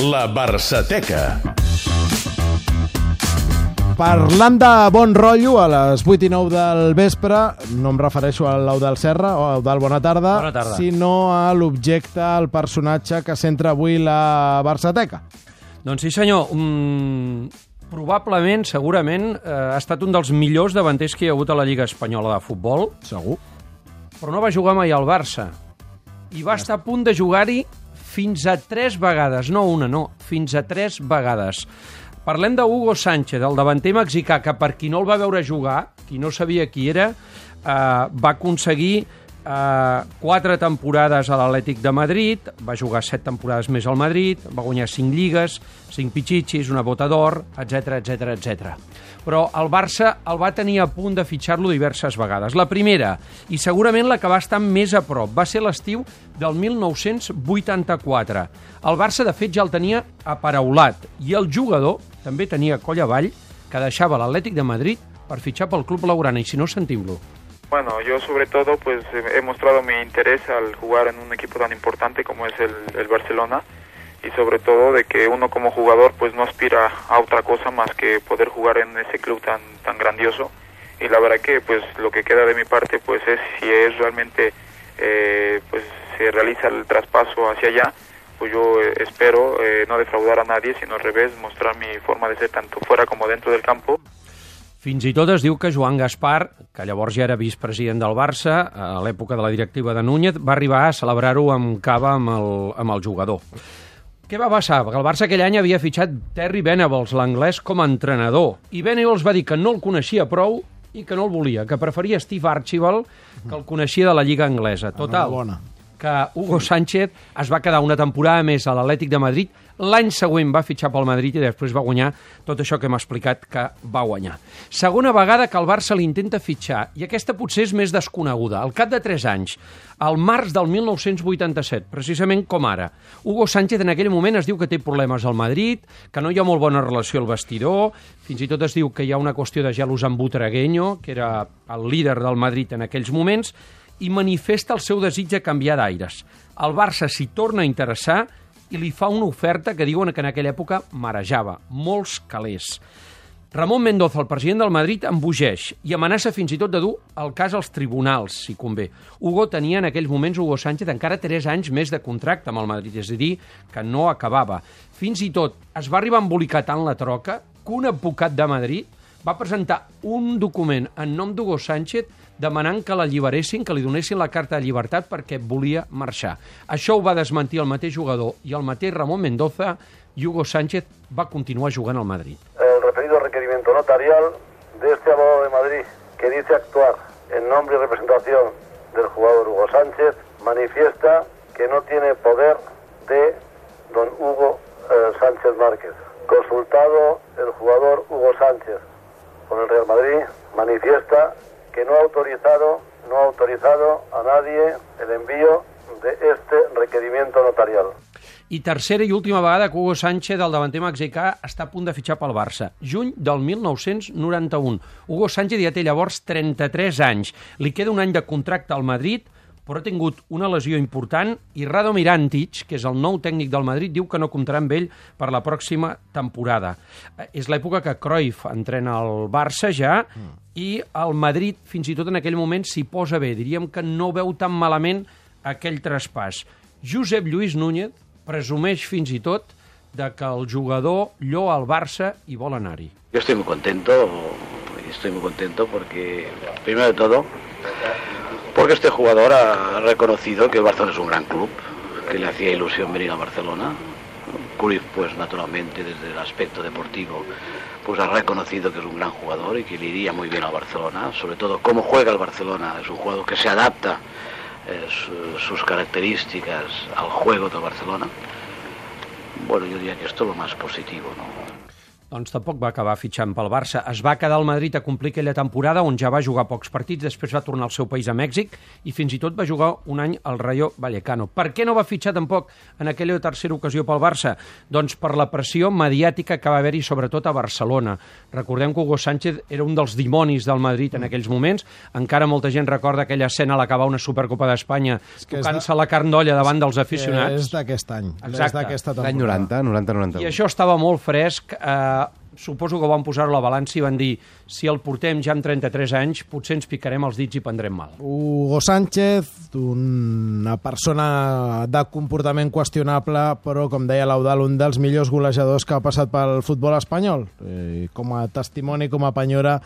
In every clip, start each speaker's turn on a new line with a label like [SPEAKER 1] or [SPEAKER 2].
[SPEAKER 1] La Barçateca.
[SPEAKER 2] Parlant de bon rotllo, a les 8 i 9 del vespre, no em refereixo a l'Eudal Serra o a l'Eudal Bona Tarda,
[SPEAKER 3] Bona tarda.
[SPEAKER 2] sinó a l'objecte, al personatge que centra avui la Barçateca.
[SPEAKER 3] Doncs sí, senyor. Mm, probablement, segurament, eh, ha estat un dels millors davanters que hi ha hagut a la Lliga Espanyola de Futbol,
[SPEAKER 2] Segur.
[SPEAKER 3] però no va jugar mai al Barça. I va estar a punt de jugar-hi fins a tres vegades, no una, no, fins a tres vegades. Parlem de Hugo Sánchez, el davanter mexicà, que per qui no el va veure jugar, qui no sabia qui era, eh, va aconseguir eh, quatre temporades a l'Atlètic de Madrid, va jugar set temporades més al Madrid, va guanyar cinc lligues, cinc pitxitxis, una bota d'or, etc etc etc. Però el Barça el va tenir a punt de fitxar-lo diverses vegades. La primera, i segurament la que va estar més a prop, va ser l'estiu del 1984. El Barça, de fet, ja el tenia aparaulat i el jugador també tenia coll avall que deixava l'Atlètic de Madrid per fitxar pel club laurana, i si no, sentim-lo.
[SPEAKER 4] Bueno, yo sobre todo pues he mostrado mi interés al jugar en un equipo tan importante como es el, el Barcelona y sobre todo de que uno como jugador pues no aspira a otra cosa más que poder jugar en ese club tan tan grandioso. Y la verdad que pues lo que queda de mi parte pues es si es realmente eh, pues se realiza el traspaso hacia allá pues yo eh, espero eh, no defraudar a nadie sino al revés mostrar mi forma de ser tanto fuera como dentro del campo
[SPEAKER 3] Fins i tot es diu que Joan Gaspar, que llavors ja era vicepresident del Barça, a l'època de la directiva de Núñez, va arribar a celebrar-ho amb cava amb el, amb el jugador. Què va passar? Perquè el Barça aquell any havia fitxat Terry Venables, l'anglès, com a entrenador. I Venables va dir que no el coneixia prou i que no el volia, que preferia Steve Archibald, que el coneixia de la Lliga Anglesa. Total,
[SPEAKER 2] Enhorabona.
[SPEAKER 3] Que Hugo Sánchez es va quedar una temporada més a l'Atlètic de Madrid, l'any següent va fitxar pel Madrid i després va guanyar tot això que hem explicat que va guanyar. Segona vegada que el Barça l'intenta fitxar, i aquesta potser és més desconeguda. Al cap de 3 anys, al març del 1987, precisament com ara, Hugo Sánchez en aquell moment es diu que té problemes al Madrid, que no hi ha molt bona relació al vestidor, fins i tot es diu que hi ha una qüestió de gelos amb Butragueño, que era el líder del Madrid en aquells moments, i manifesta el seu desig de canviar d'aires. El Barça s'hi torna a interessar i li fa una oferta que diuen que en aquella època marejava, molts calés. Ramon Mendoza, el president del Madrid, embogeix i amenaça fins i tot de dur el cas als tribunals, si convé. Hugo tenia en aquells moments, Hugo Sánchez, encara 3 anys més de contracte amb el Madrid, és a dir, que no acabava. Fins i tot es va arribar a embolicar tant la troca que un advocat de Madrid va presentar un document en nom d'Hugo Sánchez demanant que l'alliberessin, que li donessin la carta de llibertat perquè volia marxar. Això ho va desmentir el mateix jugador i el mateix Ramon Mendoza i Hugo Sánchez va continuar jugant al Madrid.
[SPEAKER 5] el referido requerimiento notarial de este abogado de Madrid que dice actuar en nombre y representación del jugador Hugo Sánchez manifiesta que no tiene poder de don Hugo eh, Sánchez Márquez. Consultado el jugador Hugo Sánchez con el Real Madrid manifiesta que no ha autorizado no ha autorizado a nadie el envío de este requerimiento notarial.
[SPEAKER 3] I tercera i última vegada que Hugo Sánchez, el davanter mexicà, està a punt de fitxar pel Barça. Juny del 1991. Hugo Sánchez ja té llavors 33 anys. Li queda un any de contracte al Madrid, però ha tingut una lesió important i Rado Mirantic, que és el nou tècnic del Madrid, diu que no comptarà amb ell per la pròxima temporada. Eh, És l'època que Cruyff entrena el Barça ja i el Madrid fins i tot en aquell moment s'hi posa bé. Diríem que no veu tan malament aquell traspàs. Josep Lluís Núñez presumeix fins i tot de que el jugador lloa al Barça i vol anar-hi.
[SPEAKER 6] Yo estoy muy contento, estoy muy contento porque, primero de todo, porque este jugador ha reconocido que el Barcelona es un gran club, que le hacía ilusión venir a Barcelona. Cruyff, pues naturalmente, desde el aspecto deportivo, pues ha reconocido que es un gran jugador y que le iría muy bien al Barcelona, sobre todo cómo juega el Barcelona, es un jugador que se adapta eh, su- sus características al juego del Barcelona. Bueno, yo diría que esto es lo más positivo, ¿no?
[SPEAKER 3] Doncs tampoc va acabar fitxant pel Barça. Es va quedar al Madrid a complir aquella temporada on ja va jugar pocs partits, després va tornar al seu país a Mèxic i fins i tot va jugar un any al Rayo Vallecano. Per què no va fitxar tampoc en aquella tercera ocasió pel Barça? Doncs per la pressió mediàtica que va haver-hi sobretot a Barcelona. Recordem que Hugo Sánchez era un dels dimonis del Madrid en aquells moments. Encara molta gent recorda aquella escena a l'acabar una Supercopa d'Espanya tocant-se la carn d'olla davant dels aficionats.
[SPEAKER 2] és d'aquest any.
[SPEAKER 3] Exacte.
[SPEAKER 2] És d'aquesta temporada.
[SPEAKER 7] L'any 90, 90-91.
[SPEAKER 3] I això estava molt fresc. Eh, suposo que van posar-ho a la balança i van dir si el portem ja amb 33 anys, potser ens picarem els dits i prendrem mal.
[SPEAKER 2] Hugo Sánchez, una persona de comportament qüestionable, però, com deia l'Eudal, un dels millors golejadors que ha passat pel futbol espanyol. I com a testimoni, com a penyora,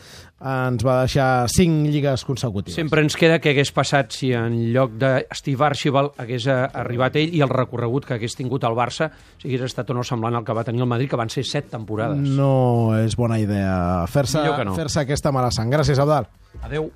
[SPEAKER 2] ens va deixar cinc lligues consecutives.
[SPEAKER 3] Sempre ens queda que hagués passat si en lloc de Steve Archibald hagués eh, arribat ell i el recorregut que hagués tingut el Barça si hagués estat o no semblant al que va tenir el Madrid, que van ser set temporades.
[SPEAKER 2] No és bona idea fer-se
[SPEAKER 3] no.
[SPEAKER 2] fer aquesta mala sang. Gràcies, Eudal.
[SPEAKER 3] Adeu.